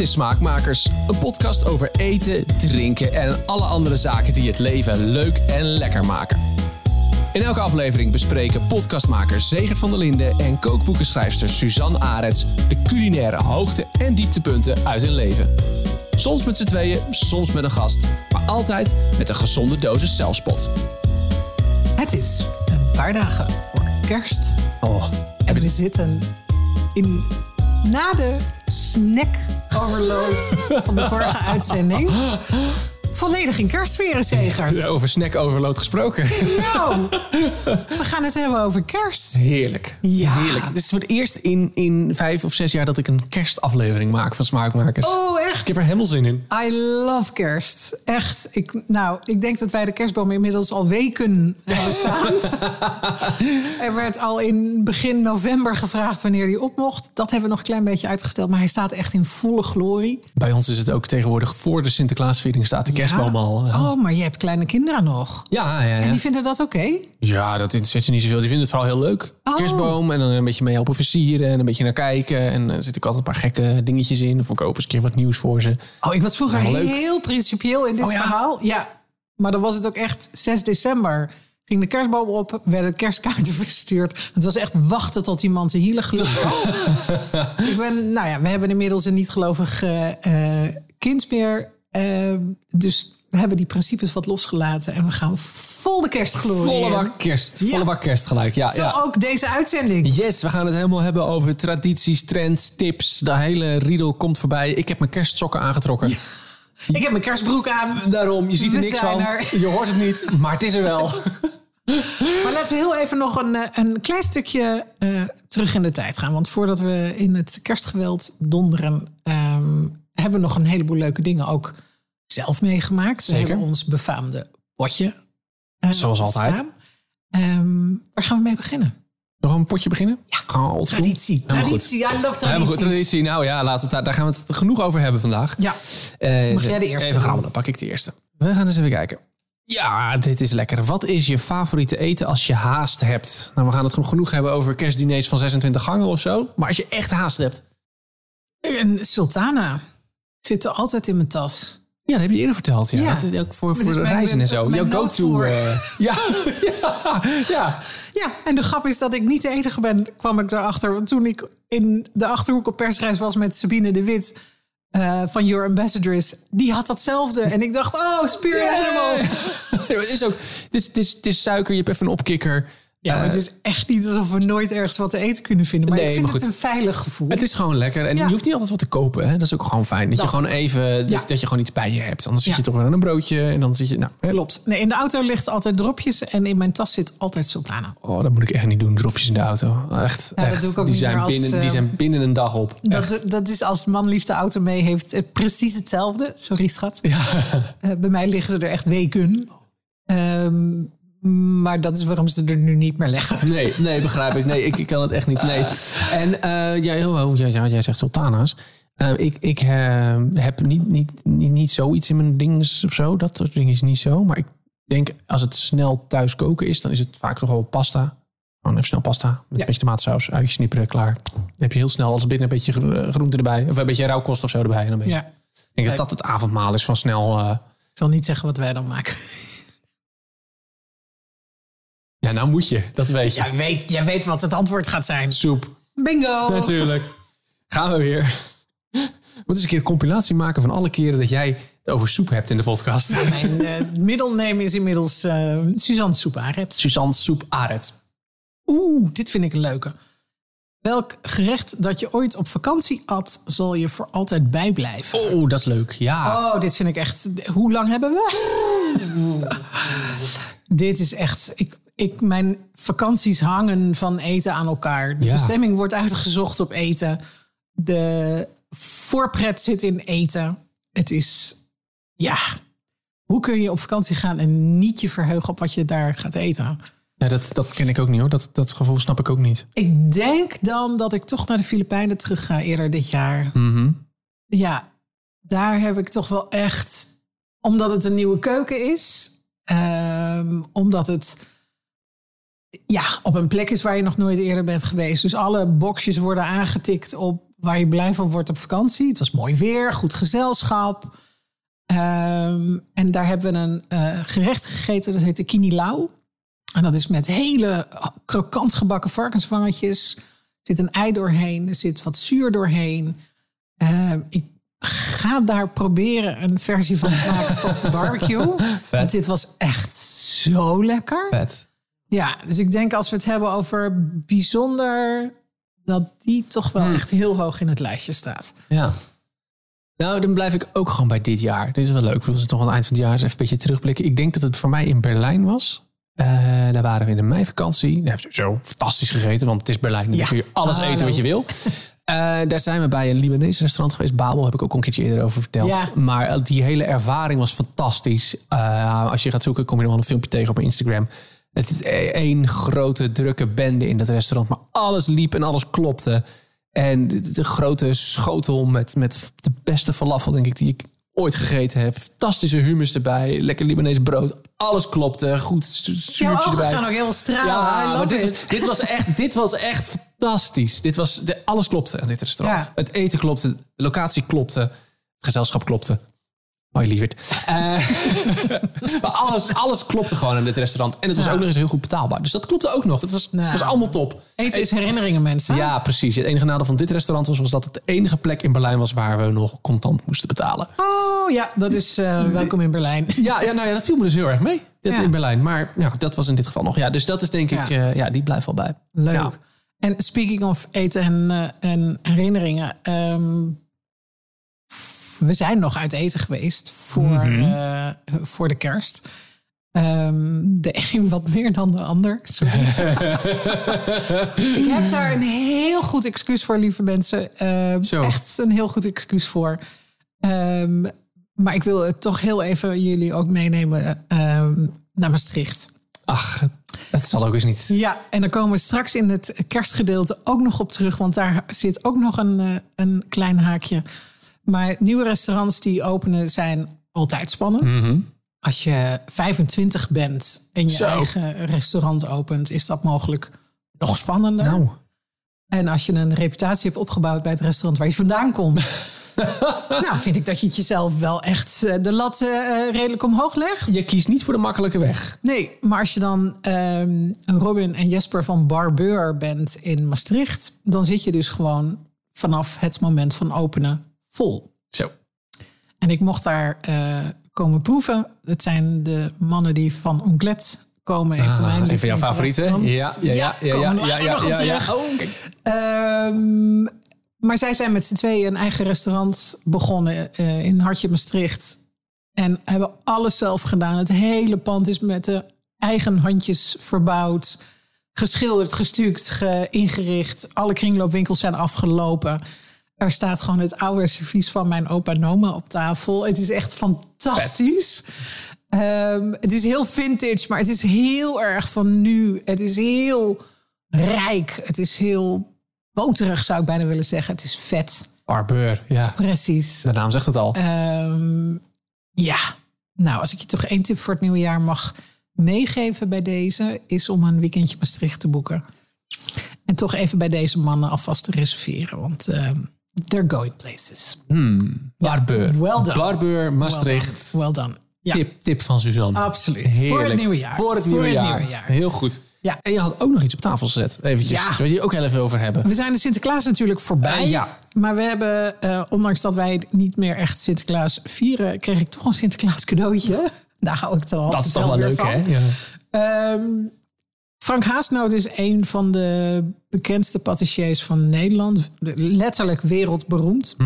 Dit is Smaakmakers, een podcast over eten, drinken en alle andere zaken die het leven leuk en lekker maken. In elke aflevering bespreken podcastmakers Zegert van der Linden en kookboekenschrijfster Suzanne Arets de culinaire hoogte- en dieptepunten uit hun leven. Soms met z'n tweeën, soms met een gast, maar altijd met een gezonde dosis zelfspot. Het is een paar dagen voor kerst. Oh, En we zitten in, na de snack overload van de vorige uitzending. Volledig in kerstsferen, Zegert. over snack overload gesproken. Nou, we gaan het hebben over kerst. Heerlijk. Ja. Heerlijk. Het is voor het eerst in, in vijf of zes jaar dat ik een kerstaflevering maak van Smaakmakers. Oh, Ik echt? heb er helemaal zin in. I love kerst. Echt. Ik, nou, ik denk dat wij de kerstboom inmiddels al weken hebben staan. er werd al in begin november gevraagd wanneer die op mocht. Dat hebben we nog een klein beetje uitgesteld. Maar hij staat echt in volle glorie. Bij ons is het ook tegenwoordig voor de Sinterklaasviering staat de kerstboom al. Ja, Oh, maar je hebt kleine kinderen nog. ja, ja. En ja. die vinden dat oké? Ja, dat interesseert ze niet zoveel. Die vinden het vooral heel leuk. Oh. Kerstboom en dan een beetje mee helpen versieren en een beetje naar kijken. En er zitten ook altijd een paar gekke dingetjes in. Of kopen eens een keer wat nieuws voor ze. Oh, ik was vroeger heel principieel in dit Oh, ja? verhaal. Ja, maar dan was het ook echt 6 december. Ging de kerstboom op, werden kerstkaarten verstuurd. Het was echt wachten tot iemand zijn hielen gelukt had. ik ben, nou ja, we hebben inmiddels een niet-gelovig eh, eh, kind meer. Eh, dus we hebben die principes wat losgelaten. En we gaan vol de kerstglorie Volle bak kerst. Ja. Volle bak kerst gelijk. Ja, Zo ja. ook deze uitzending. Yes, we gaan het helemaal hebben over tradities, trends, tips. De hele riedel komt voorbij. Ik heb mijn kerstsokken aangetrokken. Ik heb mijn kerstbroek aan. Daarom, je ziet er We niks van. er. Je hoort het niet, maar het is er wel. Maar laten we heel even nog een, eh, een klein stukje eh, terug in de tijd gaan. Want voordat we in het kerstgeweld donderen, ehm, hebben nog een heleboel leuke dingen ook zelf meegemaakt. Zeker. We hebben ons befaamde potje. eh, Zoals altijd. Ehm, waar gaan we mee beginnen? Nog een potje beginnen? Ja. Traditie. Traditie. I love Helemaal traditie. goed, traditie. Nou ja, laten we daar, daar gaan we het genoeg over hebben vandaag. Ja. Eh, Mag jij de eerste Even gaan, dan pak ik de eerste. We gaan eens even kijken. Ja, dit is lekker. Wat is je favoriete eten als je haast hebt? Nou, we gaan het genoeg, genoeg hebben over kerstdiners van 26 gangen of zo. Maar als je echt haast hebt. Een sultana zit er altijd in mijn tas. Ja, dat heb je eerder verteld. Ja. Ja. Dat is ook voor, voor is de reizen en zo. Jouw go-to. eh, ja, ja, ja. Ja, en de grap is dat ik niet de enige ben, kwam ik daarachter. Want toen ik in de Achterhoek op persreis was met Sabine de Wit... eh, van Your Ambassadress, die had datzelfde. En ik dacht, oh, spirit animal. het is ook, het is, is, is suiker, je hebt even een opkikker. Ja, maar Eh, het is echt niet alsof we nooit ergens wat te eten kunnen vinden. Maar Nee, ik vind maar het een veilig gevoel. Het is gewoon lekker. En Ja. je hoeft niet altijd wat te kopen. Hè? Dat is ook gewoon fijn. Dat je gewoon even, dat, Ja. dat je gewoon iets bij je hebt. Anders zit je toch weer aan een broodje. En dan zit je, nou, hè. Klopt. Nee, in de auto ligt altijd dropjes en in mijn tas zit altijd sultana. Oh, dat moet ik echt niet doen. Dropjes in de auto. Echt. Ja, dat echt. doe ik ook die, niet zijn als, binnen, die zijn binnen een dag op. Echt. Dat, dat is als man liefst de auto mee heeft eh, precies hetzelfde. Sorry, schat. Ja. Eh, bij mij liggen ze er echt weken. Ehm, maar dat is waarom ze er nu niet meer leggen. Nee, nee, begrijp ik. Nee, ik, ik kan het echt niet. Nee. En eh jij, oh, oh, ja, jij zegt sultana's. Eh, ik ik eh, heb niet, niet, niet, niet zoiets in mijn dinges of zo. Dat soort dingen is niet zo. Maar ik denk, als het snel thuis koken is, dan is het vaak toch wel pasta. Gewoon even snel pasta. Met Ja. een beetje tomatensaus, uitjes snipperen, klaar. Dan heb je heel snel als binnen een beetje gro- groente erbij. Of een beetje rauwkost of zo erbij. En dan ben je- Ja. Ik denk dat dat het avondmaal is van snel... Ik zal niet zeggen wat wij dan maken. Ja, nou moet je. Dat weet je. Jij weet, jij weet wat het antwoord gaat zijn. Soep. Bingo! Natuurlijk. Gaan we weer. We moeten eens een keer een compilatie maken van alle keren dat jij het over soep hebt in de podcast. Mijn middelneem is inmiddels eh, Suzanne Soeparet. Suzanne Soep Aret. Oeh, dit vind ik een leuke. Welk gerecht dat je ooit op vakantie at, zal je voor altijd bijblijven? Oh, dat is leuk. Ja. Oh, dit vind ik echt. Hoe lang hebben we? dit is echt. Ik, ik, mijn vakanties hangen van eten aan elkaar. De Ja. bestemming wordt uitgezocht op eten. De voorpret zit in eten. Het is. Ja. Hoe kun je op vakantie gaan en niet je verheugen op wat je daar gaat eten? Ja, dat, dat ken ik ook niet hoor. Dat, dat gevoel snap ik ook niet. Ik denk dan dat ik toch naar de Filipijnen terug ga eerder dit jaar. Mhm. Ja, daar heb ik toch wel echt. Omdat het een nieuwe keuken is. ehm, omdat het ja, op een plek is waar je nog nooit eerder bent geweest. Dus alle boxjes worden aangetikt op waar je blij van wordt op vakantie. Het was mooi weer, goed gezelschap. Ehm, en daar hebben we een eh, gerecht gegeten, dat heet de kinilau. En dat is met hele krokant gebakken varkensvangetjes. Er zit een ei doorheen, er zit wat zuur doorheen. Ehm, ik ga daar proberen een versie van te maken van de barbecue. Want dit was echt zo lekker. Vet. Ja, dus ik denk als we het hebben over bijzonder, dat die toch wel echt heel hoog in het lijstje staat. Ja. Nou, dan blijf ik ook gewoon bij dit jaar. Dit is wel leuk. We moeten toch aan het eind van het jaar eens even een beetje terugblikken. Ik denk dat het voor mij in Berlijn was. Eh, daar waren we in de meivakantie. Daar heeft zo fantastisch gegeten, want het is Berlijn. Dan Ja. kun je alles eten Hallo. wat je wil. Eh, daar zijn we bij een Libanees restaurant geweest. Babel heb ik ook een keertje eerder over verteld. Ja. Maar eh, die hele ervaring was fantastisch. Als je gaat zoeken, kom je nog wel een filmpje tegen op Instagram. Het is e- één grote drukke bende in dat restaurant. Maar alles liep en alles klopte. En de, de grote schotel met, met de beste falafel, denk ik, die ik ooit gegeten heb. Fantastische hummus erbij. Lekker Libanees brood. Alles klopte. Goed stu- Jouw zuurtje ogen erbij. gaan ook heel stralen. Ja, maar dit, it. was, dit, was echt, dit was echt fantastisch. Dit was, de, alles klopte aan dit restaurant. Ja. Het eten klopte, de locatie klopte, het gezelschap klopte. Hoi lieverd. Eh, maar alles, alles klopte gewoon in dit restaurant. En het was Ja. ook nog eens heel goed betaalbaar. Dus dat klopte ook nog. Dat was, Nou. was allemaal top. Eten is herinneringen, mensen. Ja, precies. Het enige nadeel van dit restaurant was, was dat het de enige plek in Berlijn was waar we nog contant moesten betalen. Oh ja, dat is eh, welkom in Berlijn. Ja, ja, nou ja, dat viel me dus heel erg mee. Dat Ja. in Berlijn. Maar ja, dat was in dit geval nog. Ja, dus dat is denk ik, Ja. eh, ja, die blijft wel bij. Leuk. En speaking of eten en, eh, en herinneringen. ehm, we zijn nog uit eten geweest voor, Mhm. eh, voor de kerst. Ehm, de een wat meer dan de ander. Sorry. ik heb daar een heel goed excuus voor, lieve mensen. Ehm, echt een heel goed excuus voor. Ehm, maar ik wil het toch heel even jullie ook meenemen naar Maastricht. Ach, het zal ook eens niet. Ja, en daar komen we straks in het kerstgedeelte ook nog op terug. Want daar zit ook nog een, eh, een klein haakje. Maar nieuwe restaurants die openen zijn altijd spannend. Als je 25 bent en je Zo. eigen restaurant opent, is dat mogelijk nog spannender. Nou, En als je een reputatie hebt opgebouwd bij het restaurant waar je vandaan komt. nou, vind ik dat je het jezelf wel echt eh, de lat eh, redelijk omhoog legt. je kiest niet voor de makkelijke weg. Nee, maar als je dan ehm, Robin en Jesper van Barbeur bent in Maastricht, dan zit je dus gewoon vanaf het moment van openen vol. Zo. En ik mocht daar eh, komen proeven. Het zijn de mannen die van Onglet komen. Een van mijn Ah, een van jouw favorieten? Ja, ja, ja, ja, ja, ja, ja. Oh. Ehm, maar zij zijn met z'n tweeën een eigen restaurant begonnen eh, in Hartje Maastricht. En hebben alles zelf gedaan. Het hele pand is met de eigen handjes verbouwd. Geschilderd, gestuukt, ge- ingericht. Alle kringloopwinkels zijn afgelopen. Er staat gewoon het oude servies van mijn opa en oma op tafel. Het is echt fantastisch. Ehm, het is heel vintage, maar het is heel erg van nu. Het is heel rijk. Het is heel boterig, zou ik bijna willen zeggen. Het is vet. Barbeur, ja. Precies. De naam zegt het al. Ehm, ja, nou, als ik je toch één tip voor het nieuwe jaar mag meegeven bij deze, is om een weekendje Maastricht te boeken. En toch even bij deze mannen alvast te reserveren, want ehm, they're going places. Barbeur. well done. Barbeur, Maastricht. Well done. Ja, Tip, tip van Suzanne. absoluut. Heerlijk. Voor het nieuwe jaar. Voor het nieuwe, jaar. nieuwe jaar. Heel goed. Ja. En je had ook nog iets op tafel gezet. Eventjes. Ja. Daar wil je ook heel even over hebben. We zijn de Sinterklaas natuurlijk voorbij. Eh, ja. Maar we hebben, eh, ondanks dat wij niet meer echt Sinterklaas vieren, kreeg ik toch een Sinterklaas cadeautje. Daar hou ik dan Dat is toch wel leuk, van. hè? Ja. Ehm, Frank Haasnoot is een van de bekendste patissiers van Nederland. Letterlijk wereldberoemd.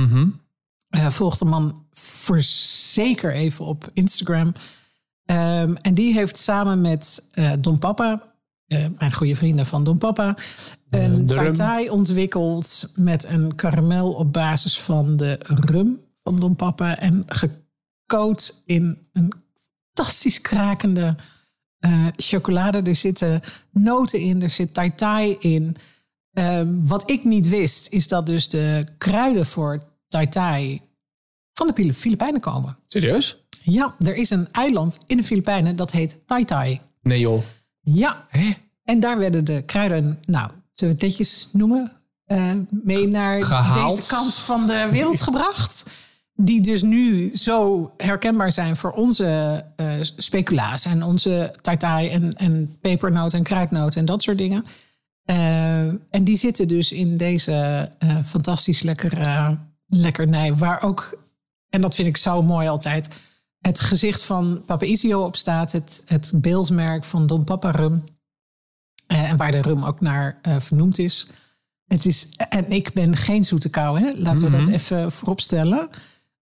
Eh, volgt de man voor zeker even op Instagram. Ehm, en die heeft samen met eh, Don Papa, eh, mijn goede vrienden van Don Papa, een de rum. tartai ontwikkeld met een karamel op basis van de rum van Don Papa. En gecoat in een fantastisch krakende eh, chocolade. Er zitten noten in, er zit tai tai in. Ehm, wat ik niet wist, is dat dus de kruiden voor tai tai van de Filipijnen komen. Serieus? Ja, er is een eiland in de Filipijnen dat heet Tai Tai. Nee joh. Ja, Hè? en daar werden de kruiden, nou, zullen we het netjes noemen? eh, mee naar Gehaald. deze kant van de wereld gebracht. Die dus nu zo herkenbaar zijn voor onze eh, speculaas en onze tartaai en, en pepernoot en kruidnoot en dat soort dingen. Eh, en die zitten dus in deze eh, fantastisch lekkere lekkernij. Waar ook, en dat vind ik zo mooi altijd, het gezicht van Papa Isio op staat. Het, het beeldsmerk van Don Papa Rum. En waar de rum ook naar vernoemd is. Het is. En ik ben geen zoete kou, hè? laten we dat even vooropstellen.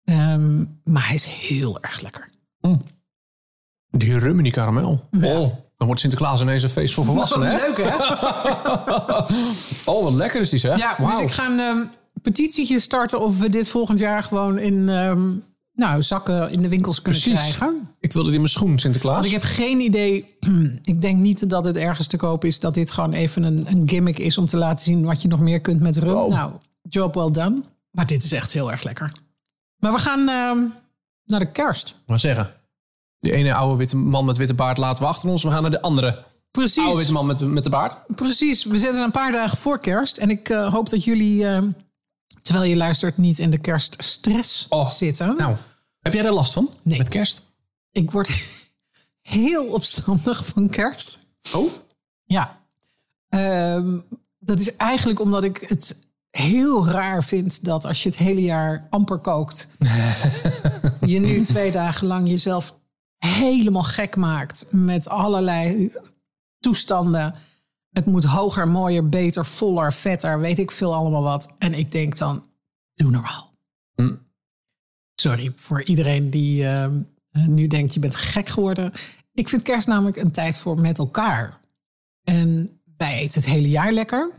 Ehm, maar hij is heel erg lekker. Die rum en die karamel. Oh, dan wordt Sinterklaas ineens een feest voor volwassenen, hè? Leuk, hè? Oh, wat lekker is die, zeg. Ja, dus ik ga een petitietje starten of we dit volgend jaar gewoon in ehm, nou, zakken in de winkels kunnen Precies. krijgen. Ik wilde die in mijn schoen, Sinterklaas. Want ik heb geen idee. ik denk niet dat het ergens te koop is. Dat dit gewoon even een, een gimmick is om te laten zien wat je nog meer kunt met rum. Wow. Nou, job well done. Maar dit is echt heel erg lekker. Maar we gaan ehm, naar de kerst. Maar zeggen, die ene oude witte man met witte baard laten we achter ons. We gaan naar de andere Precies. oude witte man met, met de baard. Precies. We zitten een paar dagen voor kerst. En ik eh, hoop dat jullie, ehm, terwijl je luistert, niet in de kerststress Oh, zitten. Nou, heb jij er last van? Nee. Met kerst? Ik word heel opstandig van kerst. Oh? Ja. Ehm, dat is eigenlijk omdat ik het heel raar vind dat als je het hele jaar amper kookt, je nu twee dagen lang jezelf helemaal gek maakt met allerlei toestanden. Het moet hoger, mooier, beter, voller, vetter, weet ik veel allemaal wat. En ik denk dan, doe normaal. Sorry voor iedereen die ehm, nu denkt, je bent gek geworden. Ik vind kerst namelijk een tijd voor met elkaar. En wij eten het hele jaar lekker.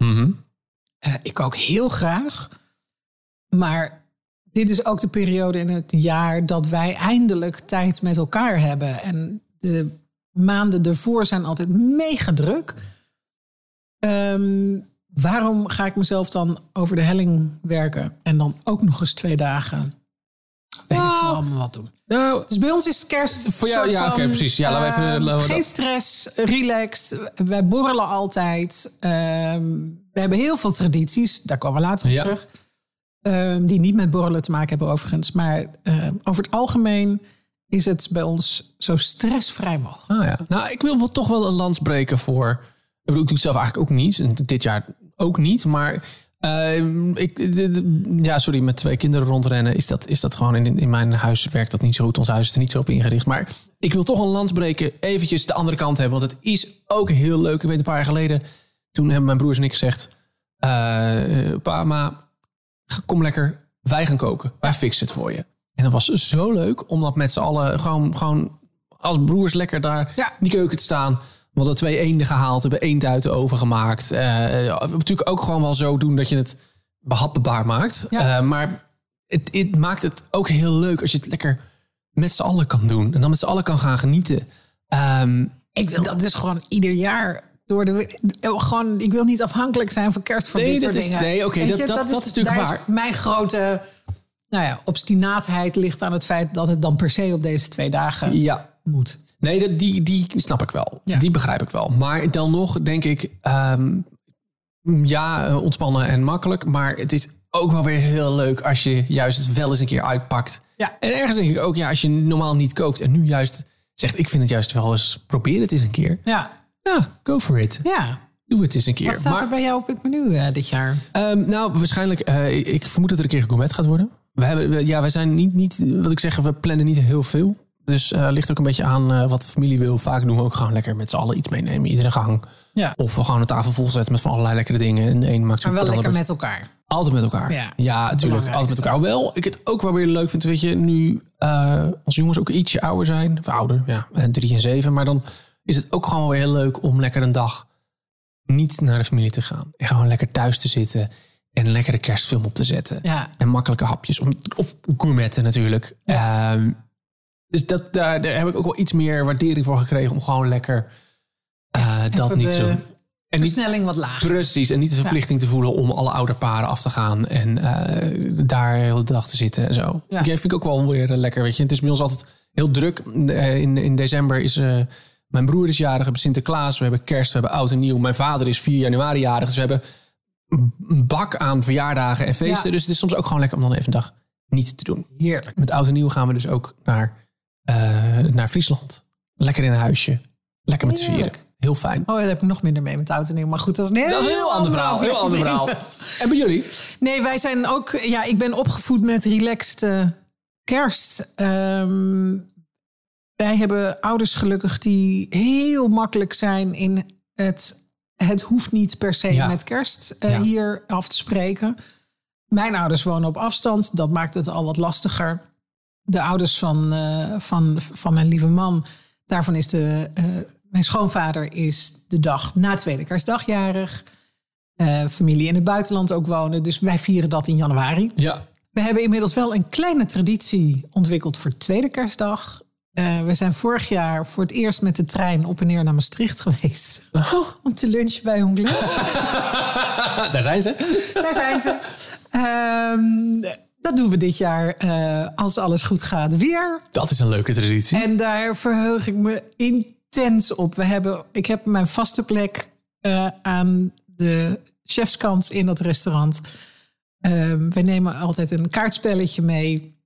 Eh, ik ook heel graag. Maar dit is ook de periode in het jaar dat wij eindelijk tijd met elkaar hebben. En de maanden ervoor zijn altijd mega druk. Ehm, waarom ga ik mezelf dan over de helling werken en dan ook nog eens twee dagen? Weet ik veel allemaal wat doen. Nou, Dus bij ons is kerst Voor jou- ja, van, oké, precies. Ja, laten we even- ehm, laten we geen stress, relaxed. Wij borrelen altijd. Ehm, we hebben heel veel tradities. Daar komen we later op Ja. terug. Ehm, die niet met borrelen te maken hebben overigens. Maar ehm, over het algemeen is het bij ons zo stressvrij mogelijk. Ah ja. Nou, ik wil wel toch wel een lans breken voor. Ik bedoel, ik doe het zelf eigenlijk ook niet. En dit jaar ook niet. Maar eh, ik, de- de- ja, sorry, met twee kinderen rondrennen is dat, is dat gewoon in, in mijn huis werkt dat niet zo goed. Ons huis is er niet zo op ingericht. Maar ik wil toch een lans breken, eventjes de andere kant hebben. Want het is ook heel leuk. Ik weet een paar jaar geleden, toen hebben mijn broers en ik gezegd... eh, pa, ma, kom lekker, wij gaan koken. Wij fixen het voor je. En dat was zo leuk om dat met z'n allen gewoon, gewoon als broers lekker daar Ja. in die keuken te staan. We hadden twee eenden gehaald, hebben eend uit de oven gemaakt. Eh, natuurlijk ook gewoon wel zo doen dat je het behapbaar maakt. Ja. Eh, maar het, het maakt het ook heel leuk als je het lekker met z'n allen kan doen. En dan met z'n allen kan gaan genieten. Ehm, Ik wil dat dus gewoon ieder jaar door de. Gewoon, ik wil niet afhankelijk zijn van kerst voor Nee, dit soort is- dingen. nee, oké, dat- dat- dat is natuurlijk waar. mijn grote. Nou ja, obstinaatheid ligt aan het feit dat het dan per se op deze twee dagen ja, moet. Nee, dat, die, die snap ik wel. Ja. Die begrijp ik wel. Maar dan nog denk ik, ehm, ja, eh, ontspannen en makkelijk. Maar het is ook wel weer heel leuk als je juist het wel eens een keer uitpakt. Ja. En ergens denk ik ook, ja, als je normaal niet kookt en nu juist zegt, ik vind het juist wel eens, probeer het eens een keer. Ja, Ja, go for it. ja. Doe het eens een keer. Wat staat Maar- er bij jou op het menu eh, dit jaar? Ehm, nou, waarschijnlijk. eh, ik vermoed dat er een keer gourmet gaat worden. We hebben, we- ja, wij zijn niet, niet, wat ik zeg, we plannen niet heel veel. Dus eh ligt ook een beetje aan wat de familie wil. Vaak doen we ook gewoon lekker met z'n allen iets meenemen. Iedere gang. Ja. Of we gewoon een tafel vol zetten met van allerlei lekkere dingen. En een maakt Maar wel lekker ander- met elkaar. Altijd met elkaar. Ja, Ja, natuurlijk. Altijd met elkaar. Hoewel ik het ook wel weer leuk vind. Weet je, nu onze jongens ook ietsje ouder zijn. Of ouder, ja. en Drie en zeven. Maar dan is het ook gewoon weer heel leuk om lekker een dag niet naar de familie te gaan. En gewoon lekker thuis te zitten. En een lekkere kerstfilm op te zetten. Ja. En makkelijke hapjes. Om, of gourmetten natuurlijk. Ehm, dus dat, daar, daar heb ik ook wel iets meer waardering voor gekregen. Om gewoon lekker eh, dat niet te doen. En Versnelling wat lager. Precies, en niet de verplichting te voelen om alle ouderparen af te gaan en eh, daar de hele dag te zitten en zo. Ja. Ja. vind ik ook wel weer lekker, weet je. Het is bij ons altijd heel druk. Eh, in, in december is eh, mijn broer is jarig, we hebben Sinterklaas, we hebben kerst, we hebben oud en nieuw. Mijn vader is 4 januari jarig, dus we hebben een bak aan verjaardagen en feesten. Ja. Dus het is soms ook gewoon lekker om dan even een dag niet te doen. Heerlijk. Met oud en nieuw gaan we dus ook naar, eh, naar Friesland. Lekker in een huisje. Lekker met z'n vieren. Heel fijn. Oh, daar heb ik nog minder mee met oud en nieuw. Maar goed, dat is een heel, Dat is een heel ander verhaal. Heel ander verhaal. En bij jullie? Nee, wij zijn ook... Ja, ik ben opgevoed met relaxed eh, kerst. Ehm, wij hebben ouders gelukkig die heel makkelijk zijn in het... Het hoeft niet per se Ja. met kerst eh, Ja. hier af te spreken. Mijn ouders wonen op afstand. Dat maakt het al wat lastiger. De ouders van, eh, van, van mijn lieve man... Daarvan is de... eh, mijn schoonvader is de dag na tweede kerstdag jarig. Eh, familie in het buitenland ook wonen. Dus wij vieren dat in januari. Ja. We hebben inmiddels wel een kleine traditie ontwikkeld voor tweede kerstdag. Eh, we zijn vorig jaar voor het eerst met de trein op en neer naar Maastricht geweest. Om te lunchen bij Honglet. Daar zijn ze. Daar zijn ze. Ehm, dat doen we dit jaar, eh, als alles goed gaat, weer. Dat is een leuke traditie. En daar verheug ik me intens op. We hebben, ik heb mijn vaste plek eh, aan de chefskant in dat restaurant. Ehm, we nemen altijd een kaartspelletje mee.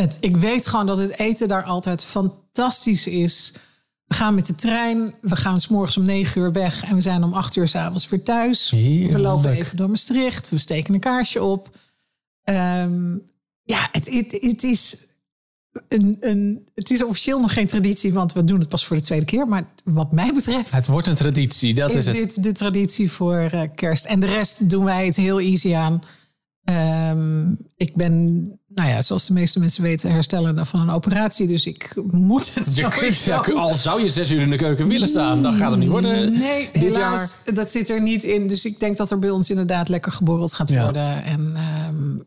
Het, ik weet gewoon dat het eten daar altijd fantastisch is. We gaan met de trein. We gaan s'morgens om negen uur weg. En we zijn om acht uur s'avonds weer thuis. Heerlijk. We lopen even door Maastricht. We steken een kaarsje op. Ehm, ja, het, het, het is een, een, het is officieel nog geen traditie, want we doen het pas voor de tweede keer. Maar wat mij betreft Het wordt een traditie, dat is is het. dit de traditie voor eh, kerst. En de rest doen wij het heel easy aan. Ehm, ik ben, nou ja, zoals de meeste mensen weten, herstellende van een operatie. Dus ik moet het Je sowieso- al zou je zes uur in de keuken willen staan, dan gaat het niet worden. Nee, dit helaas, dat zit er niet in. Dus ik denk dat er bij ons inderdaad lekker geborreld gaat Ja. worden. En ehm,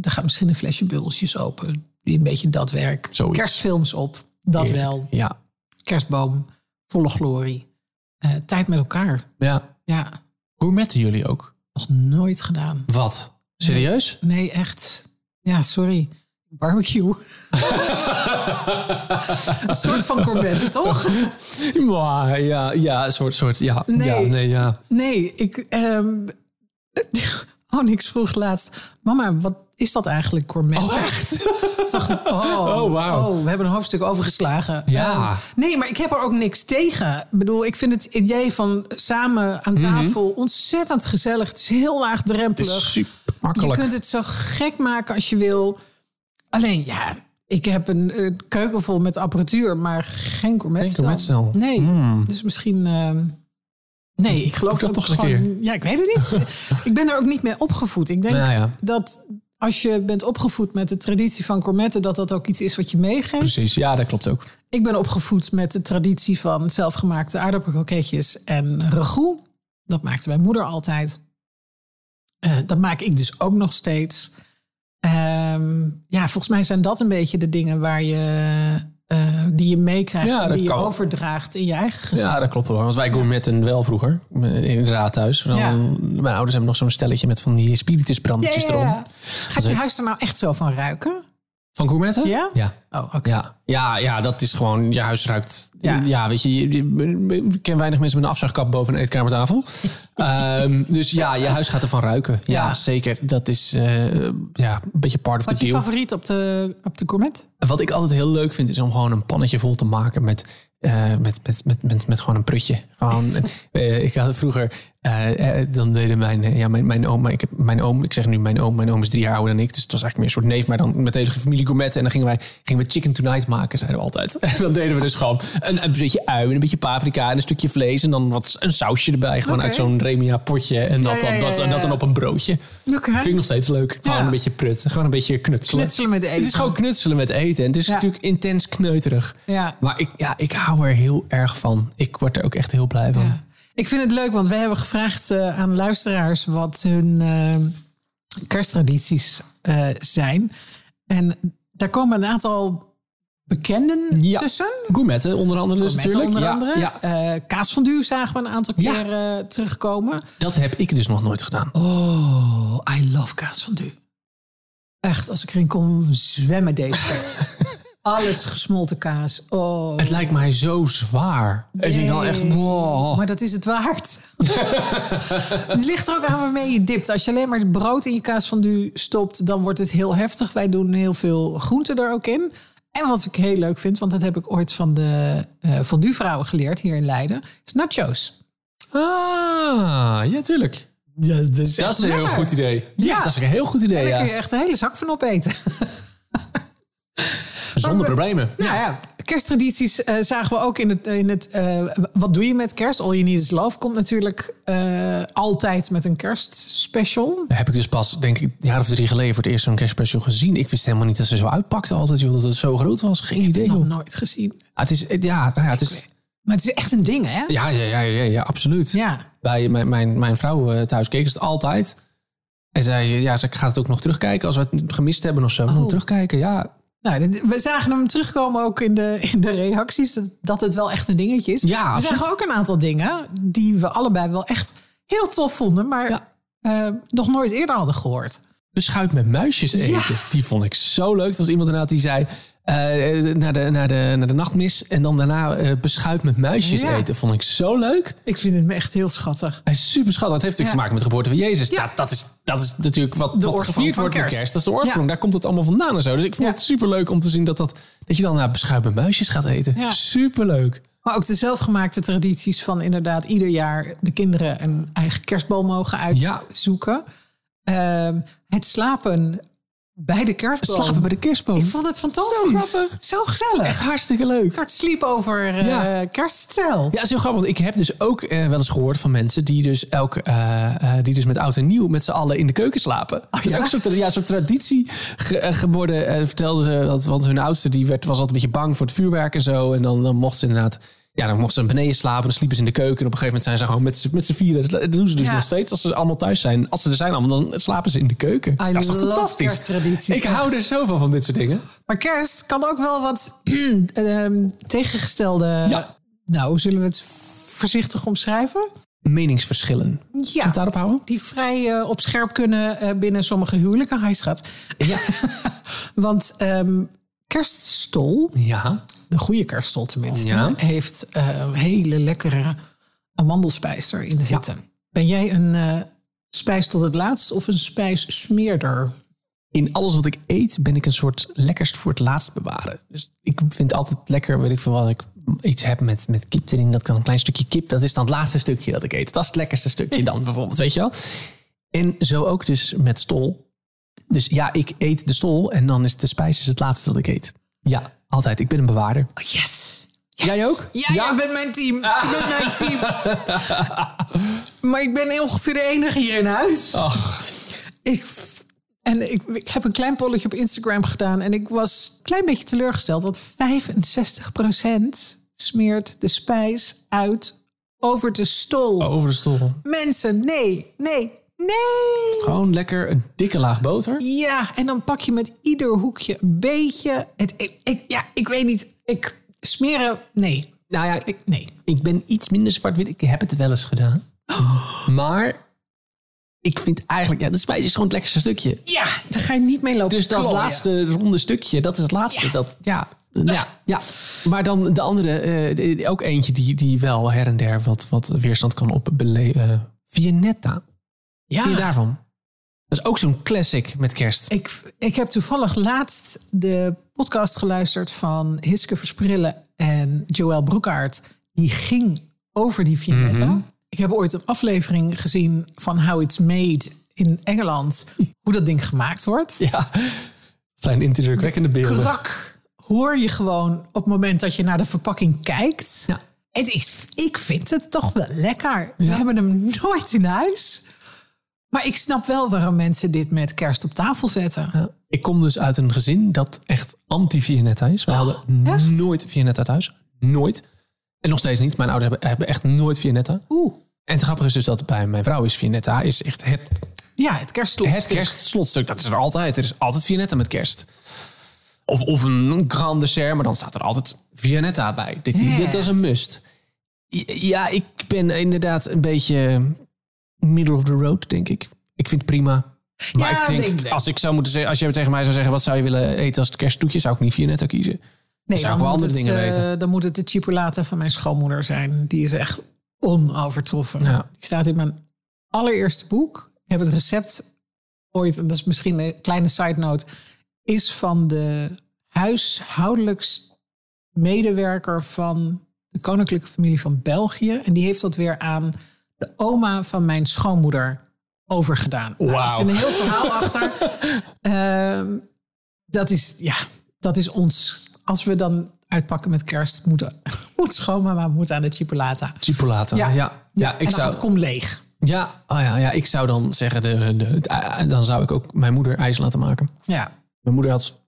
er gaat misschien een flesje bubbeltjes open. Die een beetje dat werk. Zoiets. Kerstfilms op, dat jaar. wel. Ja. Kerstboom, volle glorie. Eh, tijd met elkaar. ja. Ja, Gourmetten jullie ook? nog nooit gedaan. Wat? Serieus? Nee, echt. Ja, sorry. Barbecue. een soort van gourmet, toch? Maar ja, ja, een soort, soort, ja. Nee. Ja, nee, ja. Nee, ik. ehm oh, niks vroeg laatst. Mama, wat is dat eigenlijk, gourmet? Oh, echt? Toen dacht ik, oh, Oh, wauw. oh, we hebben een hoofdstuk overgeslagen. Ja. Nee, maar ik heb er ook niks tegen. Ik bedoel, ik vind het idee van samen aan tafel ontzettend gezellig. Het is heel laagdrempelig. Mhm. Super Je makkelijk. kunt het zo gek maken als je wil. Alleen, ja, ik heb een, een keuken vol met apparatuur, maar geen gourmetstel. gourmetstel. Nee, dus misschien... ehm, nee, ik geloof dat toch eens een gewoon- Ja, ik weet het niet. ik ben er ook niet mee opgevoed. Ik denk ja. dat als je bent opgevoed met de traditie van gourmetten... dat dat ook iets is wat je meegeeft. Precies, ja, dat klopt ook. Ik ben opgevoed met de traditie van zelfgemaakte aardappelkroketjes en ragout. Dat maakte mijn moeder altijd. Eh, dat maak ik dus ook nog steeds. Ehm, ja, volgens mij zijn dat een beetje de dingen waar je, eh, die je meekrijgt Ja, en die je kan. overdraagt in je eigen gezin. Ja, dat klopt wel. Want wij gourmetten wel vroeger. In het raadhuis. Dan, Ja. Mijn ouders hebben nog zo'n stelletje met van die spiritusbrandertjes Ja, ja, erom. Gaat je huis er nou echt zo van ruiken? Van gourmetten? Ja? Ja. Oh, oké. Ja, ja, ja, dat is gewoon, je huis ruikt. Ja, Ja. weet je, ik ken weinig mensen met een afzuigkap boven een eetkamertafel. Ehm, dus ja, je huis gaat ervan ruiken. Ja, Ja. zeker. Dat is eh, ja, een beetje part of Wat the is je deal. favoriet op de, op de gourmet? Wat ik altijd heel leuk vind, is om gewoon een pannetje vol te maken met, eh, met, met, met, met, met gewoon een prutje. Gewoon, eh, ik had vroeger, eh, eh, dan deden mijn, eh, ja, mijn, mijn oom, ik heb mijn oom, ik zeg nu mijn oom, mijn oom is drie jaar ouder dan ik, dus het was eigenlijk meer een soort neef, maar dan met deze familie gourmetten. En dan gingen wij, gingen we chicken tonight maken, zeiden we altijd. En dan deden we dus gewoon een, een beetje ui en een beetje paprika en een stukje vlees en dan wat een sausje erbij, gewoon uit zo'n remia potje en dat, Ja, ja, dan, dat, ja, en dat dan op een broodje. Oké. Vind ik nog steeds leuk. Gewoon een beetje prut, gewoon een beetje knutselen. Knutselen met eten. Het is gewoon knutselen met eten. En het is natuurlijk intens kneuterig. Ja. Maar ik, ja, ik hou er heel erg van. Ik word er ook echt heel blij van. Ik vind het leuk, want wij hebben gevraagd eh, aan luisteraars wat hun eh, kersttradities eh, zijn. En daar komen een aantal bekenden Ja. tussen. Gourmetten onder andere dus natuurlijk. onder andere. Ja, Eh, kaasfondue zagen we een aantal Ja. keer terugkomen. Dat heb ik dus nog nooit gedaan. Oh, I love kaasfondue. Echt, als ik erin kom zwemmen deze tijd. Alles gesmolten kaas. Oh. Het lijkt mij zo zwaar. Ik denk dan echt, wow. Maar dat is het waard. het ligt er ook aan waarmee je dipt. Als je alleen maar het brood in je kaas van du stopt, dan wordt het heel heftig. Wij doen heel veel groenten er ook in. En wat ik heel leuk vind, want dat heb ik ooit van de uh, fondue vrouwen geleerd hier in Leiden, is nachos. Ah, ja, tuurlijk. Ja, dat is, Dat is een heel goed idee. Ja. dat is een heel goed idee, En daar kun je echt een hele zak van opeten. Zonder problemen. Nou ja, kersttradities eh, zagen we ook in het... In het eh, wat doe je met kerst? All You Need Is Love komt natuurlijk eh, altijd met een kerstspecial. Daar heb ik dus pas, denk ik, een jaar of drie geleden voor het eerst zo'n kerstspecial gezien. Ik wist helemaal niet dat ze zo uitpakte altijd, joh. Dat het zo groot was. Geen idee, Nog joh. nooit gezien. Ah, het is, ja, nou ja, het is... Maar het is echt een ding, hè? Ja, ja, ja, ja, ja absoluut. Ja. Bij mijn, mijn, mijn vrouw thuis keek het altijd. En zei, ja, ze gaat het ook nog terugkijken als we het gemist hebben of zo. Oh. Nog terugkijken, ja. Nou, we zagen hem terugkomen ook in de, in de reacties. Dat, dat het wel echt een dingetje is. Ja, we zagen ook een aantal dingen die we allebei wel echt heel tof vonden. Maar Ja. eh, nog nooit eerder hadden gehoord. Beschuit met muisjes eten. Ja. Die vond ik zo leuk. Er was iemand inderdaad die zei... eh, naar, de, naar, de, naar de nachtmis en dan daarna eh, beschuit met muisjes Ja. eten. Vond ik zo leuk. Ik vind het me echt heel schattig. Hij is super schattig. Het heeft natuurlijk Ja. te maken met de geboorte van Jezus. Ja. Dat, dat, is, dat is natuurlijk wat, wat oorsprong gevierd wordt met kerst. kerst. Dat is de oorsprong. Daar komt het allemaal vandaan en zo. Dus ik vond het super leuk om te zien dat, dat, dat je dan naar beschuit met muisjes gaat eten. Ja. Super leuk. Maar ook de zelfgemaakte tradities van inderdaad ieder jaar de kinderen een eigen kerstboom mogen uitzoeken. Ehm, het slapen bij de kerstboom. Slapen bij de kerstboom. Ik vond het fantastisch. Zo grappig. Zo gezellig. Echt hartstikke leuk. Een soort sleepover eh Ja. kerststijl. Ja, dat is heel grappig. Want ik heb dus ook eh, wel eens gehoord van mensen die dus elke, eh, die dus met oud en nieuw met z'n allen in de keuken slapen. dat is ja? ook een soort, ja, een soort traditie ge- geworden. Vertelden ze, dat, want hun oudste die werd, was altijd een beetje bang voor het vuurwerk en zo. En dan, dan mocht ze inderdaad, ja, dan mocht ze beneden slapen. Dan sliepen ze in de keuken. En op een gegeven moment zijn ze gewoon met, z'n- met z'n vieren. Dat doen ze dus Ja. nog steeds. Als ze allemaal thuis zijn. Als ze er zijn allemaal, dan slapen ze in de keuken. I dat is toch fantastisch? kersttradities. Ik hou er zoveel van dit soort dingen. Maar kerst kan ook wel wat ehm, tegengestelde... Ja. Nou, hoe zullen we het voorzichtig omschrijven? Meningsverschillen. Het daarop houden? Die vrij eh, op scherp kunnen eh, binnen sommige huwelijken. Hij schat. Ja. Want ehm, kerststol, Ja. de goede kerststol tenminste, Ja. heeft eh, hele lekkere amandelspijs erin zitten. Ben jij een eh, spijs tot het laatst of een spijssmeerder? in alles wat ik eet ben ik een soort lekkerst voor het laatst bewaren. Dus ik vind altijd lekker, weet ik veel, als ik iets heb met, met kip erin, dat kan een klein stukje kip, dat is dan het laatste stukje dat ik eet. Dat is het lekkerste stukje dan bijvoorbeeld, weet je wel. En zo ook dus met stol. Dus ja, ik eet de stol en dan is de spijs is het laatste dat ik eet. Ja, altijd. Ik ben een bewaarder. Oh, yes. Jij ook? Ja, jij bent mijn team. Je bent mijn team. maar ik ben ongeveer de enige hier in huis. Ach, Ik, en ik, ik heb een klein polletje op Instagram gedaan. En ik was een klein beetje teleurgesteld. Want 65% smeert de spijs uit over de stol. over de stol. Mensen, nee, nee, nee. Gewoon lekker een dikke laag boter. Ja, en dan pak je met ieder hoekje een beetje. Het, ik, ik, ja, ik weet niet. Ik smeren, nee. Nou ja, Ik, nee. Ik ben iets minder zwart-wit. Ik heb het wel eens gedaan. Maar ik vind eigenlijk... Ja, de spijs is gewoon het lekkerste stukje. Ja, daar ga je niet mee lopen. Dus dat laatste ronde stukje, dat is het laatste. Ja. Dat, ja, ja, ja. Maar dan de andere, eh, ook eentje die, die wel her en der wat, wat weerstand kan opbeleven. Viennetta. Ja. Je daarvan? Dat is ook zo'n classic met kerst. Ik, ik heb toevallig laatst de podcast geluisterd van Hiske Versprillen en Joël Broekaert. Die ging over die vignetten. Mhm. Ik heb ooit een aflevering gezien van How It's Made in Engeland. Hoe dat ding gemaakt wordt. Ja, het zijn indrukwekkende beelden. Krak hoor je gewoon op het moment dat je naar de verpakking kijkt. Ja. Het is, ik vind het toch wel lekker. We hebben hem nooit in huis. Maar ik snap wel waarom mensen dit met kerst op tafel zetten. Ja. Ik kom dus uit een gezin dat echt anti-Viennetta is. We hadden Oh, echt? nooit Viennetta thuis. Nooit. En nog steeds niet. Mijn ouders hebben, hebben echt nooit Viennetta. Oeh. En het grappige is dus dat bij mijn vrouw is Viennetta is echt het, Ja, het kerstslot. het kerstslotstuk. Dat is er altijd. Er is altijd Viennetta met kerst. Of, of een grand dessert, maar dan staat er altijd Viennetta bij. Dit, dit is een must. Ja, ik ben inderdaad een beetje middle of the road, denk ik. Ik vind het prima. Maar Ja, ik denk, als ik zou moeten zeggen, als je tegen mij zou zeggen, wat zou je willen eten als het kersttoetje, zou ik niet Vianetta kiezen. Nee, zou wel moet andere het, dingen eh, weten. Dan moet het de chipolata van mijn schoonmoeder zijn. Die is echt onovertroffen. Ja. Die staat in mijn allereerste boek. Ik heb het recept ooit, en dat is misschien een kleine side note, is van de huishoudelijks medewerker van de koninklijke familie van België. En die heeft dat weer aan oma van mijn schoonmoeder overgedaan. Nou, er Wauw. zit een heel verhaal achter. Ehm, dat is, ja, dat is ons. Als we dan uitpakken met kerst, moeten, moet schoonmama moet aan de chipolata. Chipolata. Ja, ja. ja ik en dan zou. het kom leeg. Ja, oh ja, ja, ik zou dan zeggen, de, de, dan zou ik ook mijn moeder ijs laten maken. Ja. Mijn moeder had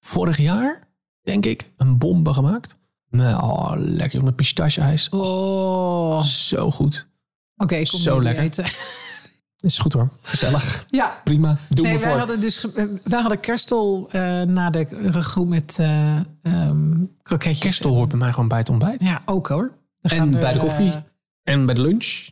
vorig jaar, denk ik, een bombe gemaakt. Oh, lekker met pistache-ijs. Oh. Zo goed. Oké, ik kom Zo lekker. eten. Is goed hoor. Gezellig. Ja. Prima. Doe Nee, me wij voor. hadden dus eh, wij hadden kerstel eh, na de ragout met eh ehm kroketjes. Kerstel hoort bij mij gewoon bij het ontbijt. Ja, ook hoor. En bij de koffie. eh, En bij de lunch.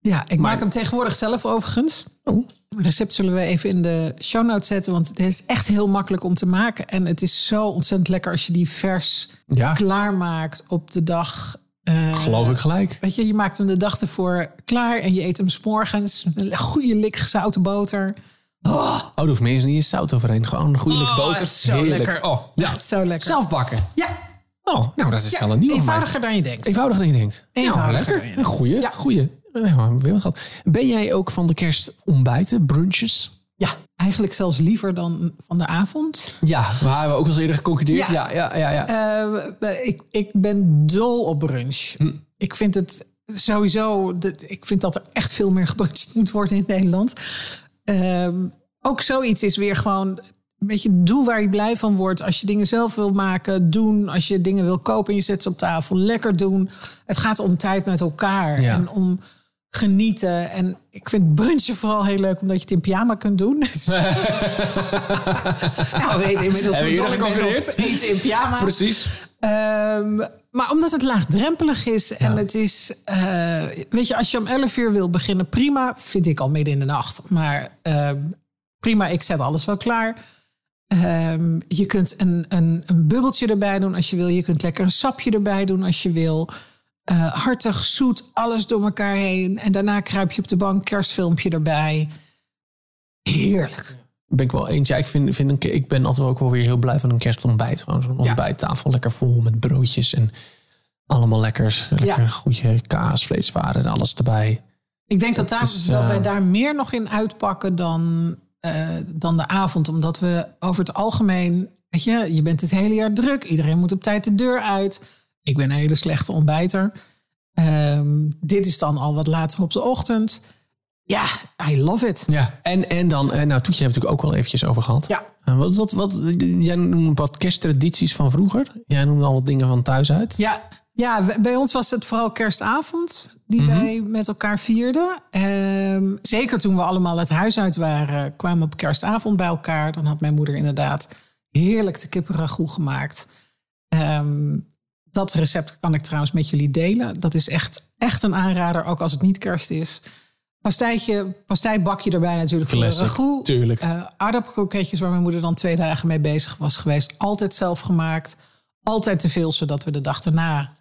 ja, ik Maar- maak hem tegenwoordig zelf overigens. Oh. Het recept zullen we even in de show notes zetten. Want het is echt heel makkelijk om te maken. En het is zo ontzettend lekker als je die vers Ja, klaarmaakt op de dag. Eh, geloof ik gelijk. Weet je, je maakt hem de dag ervoor klaar en je eet hem s'morgens. Een goede lik gezouten boter. Oh, Oh, hoeft meer niet eens zout overheen. Gewoon een goede lik Oh, boter. echt zo Heerlijk. lekker. Oh, ja. Zo lekker. Zelf bakken. ja, Oh, nou, dat is ja wel een nieuwe eenvoudiger dan je denkt. Eenvoudiger dan je denkt. Eenvoudiger Ja, dan je lekker. Een goeie. Ja. goeie. Ja, weer wat gehad. Ben jij ook van de kerstontbijten, brunches? Ja, eigenlijk zelfs liever dan van de avond. Ja, we hebben ook al eens eerder geconcludeerd. Ja. Ja, ja, ja. ja. Eh, ik, ik ben dol op brunch. Hm. Ik vind het sowieso. de- ik vind dat er echt veel meer gebruncht moet worden in Nederland. Ehm, ook zoiets is weer gewoon. Een beetje doe waar je blij van wordt. Als je dingen zelf wil maken, doen. Als je dingen wil kopen en je zet ze op tafel, lekker doen. Het gaat om tijd met elkaar Ja. en om genieten. En ik vind brunchen vooral heel leuk omdat je het in pyjama kunt doen. Dus- nou, we weten inmiddels hoe jullie op eten in pyjama. Precies. Ehm, maar omdat het laagdrempelig is en het is, eh, weet je, als je om 11 uur wil beginnen, prima, vind ik al midden in de nacht. Maar ehm, prima, ik zet alles wel klaar. Ehm, je kunt een, een, een bubbeltje erbij doen als je wil. Je kunt lekker een sapje erbij doen als je wil. Eh, hartig, zoet, alles door elkaar heen. En daarna kruip je op de bank, kerstfilmpje erbij. Heerlijk. Ben ik wel eens. Ja, ik, vind, vind een, ik ben altijd ook wel weer heel blij van een kerstontbijt. Gewoon zo'n ontbijttafel lekker vol met broodjes en allemaal lekkers. Lekker Ja. goede kaas, vleeswaren en alles erbij. Ik denk dat, Dat daar, is, dat eh, wij daar meer nog in uitpakken dan, eh, dan de avond. Omdat we over het algemeen, weet je, je bent het hele jaar druk. Iedereen moet op tijd de deur uit. Ik ben een hele slechte ontbijter. Ehm, dit is dan al wat later op de ochtend. Ja, I love it. Ja, en, en dan, eh, nou, Toetje hebben we natuurlijk ook wel eventjes over gehad. Ja. En wat, wat, wat, jij noemde wat kersttradities van vroeger. Jij noemde al wat dingen van thuis uit. Ja, ja, bij ons was het vooral kerstavond die Mhm. wij met elkaar vierden. Ehm, zeker toen we allemaal het huis uit waren, kwamen we op kerstavond bij elkaar. Dan had mijn moeder inderdaad heerlijk de kippenragout gemaakt. Ehm, dat recept kan ik trouwens met jullie delen. Dat is echt, echt een aanrader, ook als het niet kerst is. Pastijtje, pastijbakje erbij natuurlijk voor de ragout. tuurlijk. Aardappelkroketjes waar mijn moeder dan twee dagen mee bezig was geweest. Altijd zelf gemaakt. Altijd te veel, zodat we de dag daarna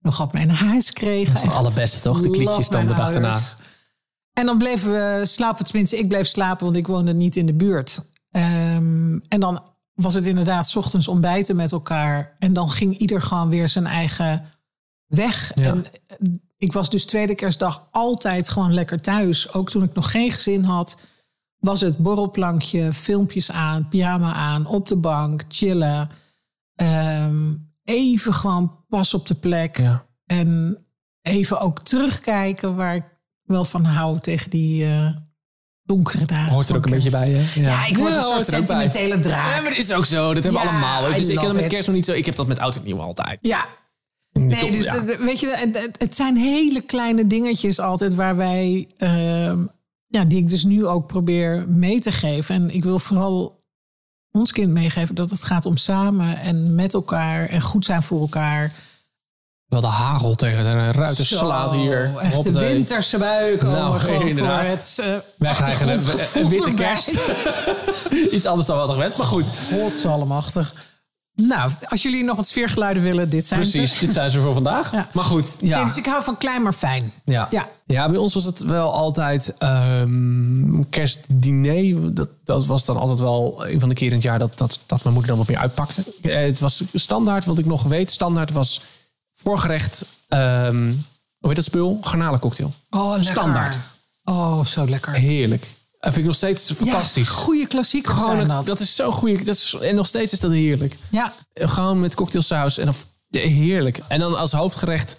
nog wat mee naar huis kregen. Dat is het allerbeste, toch? De kliekjes love dan de mijn dag daarna. ouders. En dan bleven we slapen. Tenminste, ik bleef slapen, want ik woonde niet in de buurt. Ehm, en dan was het inderdaad ochtends ontbijten met elkaar. En dan ging ieder gewoon weer zijn eigen weg. Ja. En eh, ik was dus tweede kerstdag altijd gewoon lekker thuis. Ook toen ik nog geen gezin had, was het borrelplankje, filmpjes aan, pyjama aan, op de bank, chillen. Ehm, even gewoon pas op de plek. Ja. En even ook terugkijken waar ik wel van hou tegen die eh, donkere dagen. Hoort er ook een beetje bij, hè? Ja, ik word een soort sentimentele draak. Ja, maar dat is ook zo. Dat hebben we allemaal. Dus ik heb dat met kerst nog niet zo. Ik heb dat met oud en nieuw altijd. Ja, Nee, dus het- weet je, het zijn hele kleine dingetjes altijd waar wij, ehm, ja, die ik dus nu ook probeer mee te geven. En ik wil vooral ons kind meegeven dat het gaat om samen en met elkaar en goed zijn voor elkaar. Wel de hagel tegen de ruiten Zo, slaat hier. Echt de winterse buik. Nou, Nou, gewoon inderdaad. voor het uh, Wij krijgen een, een witte kerst. Iets anders dan wat gewend, maar goed. Godsallemachtig. Nou, als jullie nog wat sfeergeluiden willen, dit zijn Precies, ze. dit zijn ze voor vandaag. Ja. Maar goed, ja. Nee, dus ik hou van klein maar fijn. Ja. Ja. Ja. bij ons was het wel altijd ehm, kerstdiner. Dat, dat was dan altijd wel een van de keren in het jaar dat, dat, dat mijn moeder dan wat meer uitpakte. Eh, het was standaard, wat ik nog weet, standaard was voorgerecht, ehm, hoe heet dat spul? Garnalencocktail. Oh, lekker. Standaard. Oh, zo lekker. Heerlijk. Dat vind ik nog steeds fantastisch. Ja, goede klassiekers Gewoon, dat. dat. is zo goed. Dat is, en nog steeds is dat heerlijk. Ja, Gewoon met cocktailsaus. En dan, heerlijk. En dan als hoofdgerecht.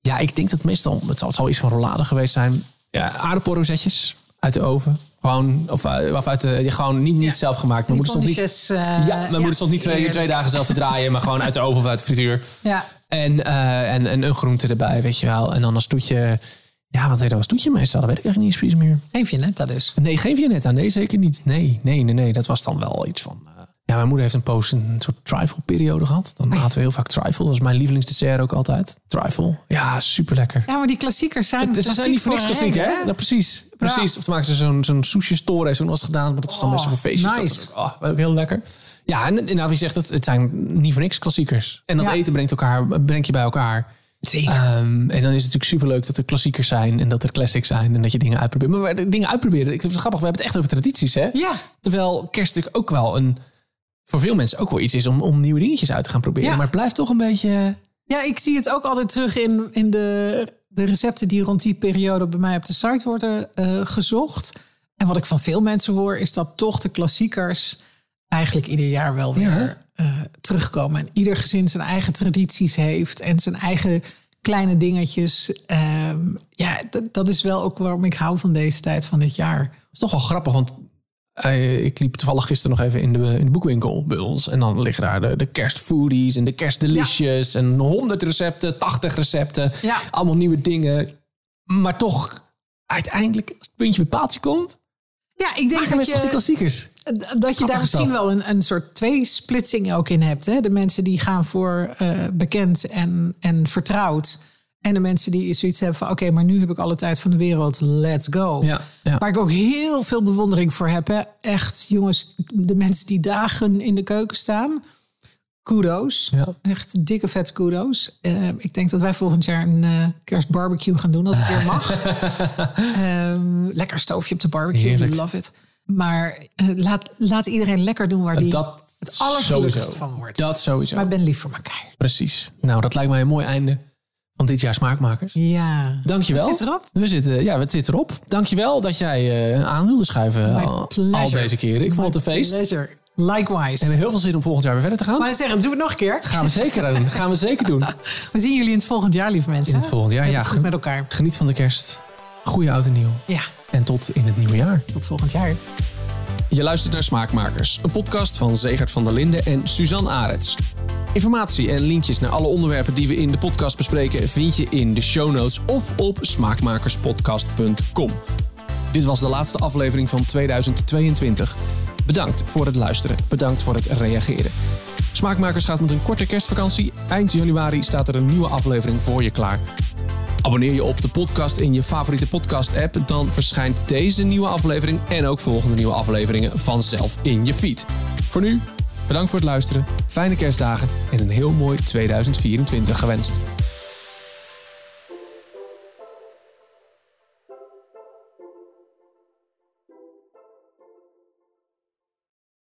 Ja, ik denk dat meestal. Het zal, het zal iets van rollade geweest zijn. Ja, aardappelrozetjes uit de oven. Gewoon. Of, eh, of uit de. Gewoon niet, niet zelf gemaakt. Mijn moeder stond niet. eh, Ja, mijn moeder stond niet twee, twee dagen zelf te draaien. Maar gewoon uit de oven of uit de frituur. Ja. En, eh, en, en een groente erbij, weet je wel. En dan als toetje. Ja, wat deed dat als toetje meestal? Dat weet ik eigenlijk niet eens precies meer. Geen Vianetta dus. Nee, geen Vianetta. Nee, zeker niet. Nee, nee, nee, nee. Dat was dan wel iets van... ja, mijn moeder heeft een poos een soort trifle-periode gehad. Dan aten we heel vaak trifle. Dat was mijn lievelingsdessert ook altijd. Trifle. Ja, super lekker. Ja, maar die klassiekers zijn Ze zijn niet voor niks klassiek, hè? Nou, precies. precies. Of dan maken ze zo'n zo'n sushi store. Heeft ze nog eens gedaan. Maar dat was dan Oh, best wel een feestje. nice. Dat, oh, ook heel lekker. Ja, en, en nou, wie zegt het? Het zijn niet voor niks klassiekers. En dat Ja. eten brengt, elkaar, brengt je bij elkaar. Zeker. Ehm, en dan is het natuurlijk superleuk dat er klassiekers zijn en dat er classics zijn en dat je dingen uitprobeert. Maar dingen uitproberen, ik vind het grappig, we hebben het echt over tradities, hè? Ja. Terwijl kerst natuurlijk ook wel een, voor veel mensen ook wel iets is om, om nieuwe dingetjes uit te gaan proberen. Ja. Maar het blijft toch een beetje, Ja, ik zie het ook altijd terug in, in de, de recepten die rond die periode bij mij op de site worden eh, gezocht. En wat ik van veel mensen hoor, is dat toch de klassiekers eigenlijk ieder jaar wel weer eh, terugkomen. En ieder gezin zijn eigen tradities heeft en zijn eigen kleine dingetjes. Ehm, ja, dat, is wel ook waarom ik hou van deze tijd van dit jaar. het is toch wel grappig, want ik liep toevallig gisteren nog even in de, in de boekwinkel bij ons. En dan liggen daar de, de kerstfoodies en de kerstdelicious en 100 recepten, 80 recepten. Ja. Allemaal nieuwe dingen. Maar toch, uiteindelijk, als het puntje bij paaltje komt, Ja, ik denk dat je, klassiekers. dat je daar misschien wel een, een soort tweesplitsing ook in hebt. Hè? De mensen die gaan voor eh, bekend en, en vertrouwd. En de mensen die zoiets hebben van... oké, maar nu heb ik alle tijd van de wereld, let's go. Ja, ja. Waar ik ook heel veel bewondering voor heb. Hè? Echt, jongens, de mensen die dagen in de keuken staan... kudo's. Ja. Echt dikke vet kudo's. Eh, ik denk dat wij volgend jaar een eh kerstbarbecue gaan doen... als het weer mag. Ehm, lekker stoofje op de barbecue, Heerlijk. love it. Maar eh, laat, laat iedereen lekker doen waar die Dat het allergelukkigst van wordt. Dat sowieso. Maar ik ben lief voor elkaar. Precies. Nou, dat lijkt mij een mooi einde van dit jaar Smaakmakers. Ja. Dankjewel. Wat zit erop? We zitten, ja, het zit erop. Dankjewel dat jij eh, aan wilde schuiven My al, deze keren. Ik vond het een feest. We Pleasure. Likewise. hebben heel veel zin om volgend jaar weer verder te gaan. Maar het zeggen, doe het nog een keer. Gaan we zeker doen. Gaan we zeker doen. We zien jullie in het volgend jaar, lieve mensen. In het volgend jaar, ja. het goed met elkaar. Geniet van de kerst. Goeie oud en nieuw. Ja, En tot in het nieuwe jaar. tot volgend jaar. Je luistert naar Smaakmakers, een podcast van Zegert van der Linden en Suzanne Arets. Informatie en linkjes naar alle onderwerpen die we in de podcast bespreken vind je in de show notes of op smaakmakerspodcast.com. Dit was de laatste aflevering van 2022. Bedankt voor het luisteren, bedankt voor het reageren. Smaakmakers gaat met een korte kerstvakantie. Eind januari staat er een nieuwe aflevering voor je klaar. Abonneer je op de podcast in je favoriete podcast-app, dan verschijnt deze nieuwe aflevering en ook volgende nieuwe afleveringen vanzelf in je feed. Voor nu, bedankt voor het luisteren, fijne kerstdagen en een heel mooi 2024 gewenst.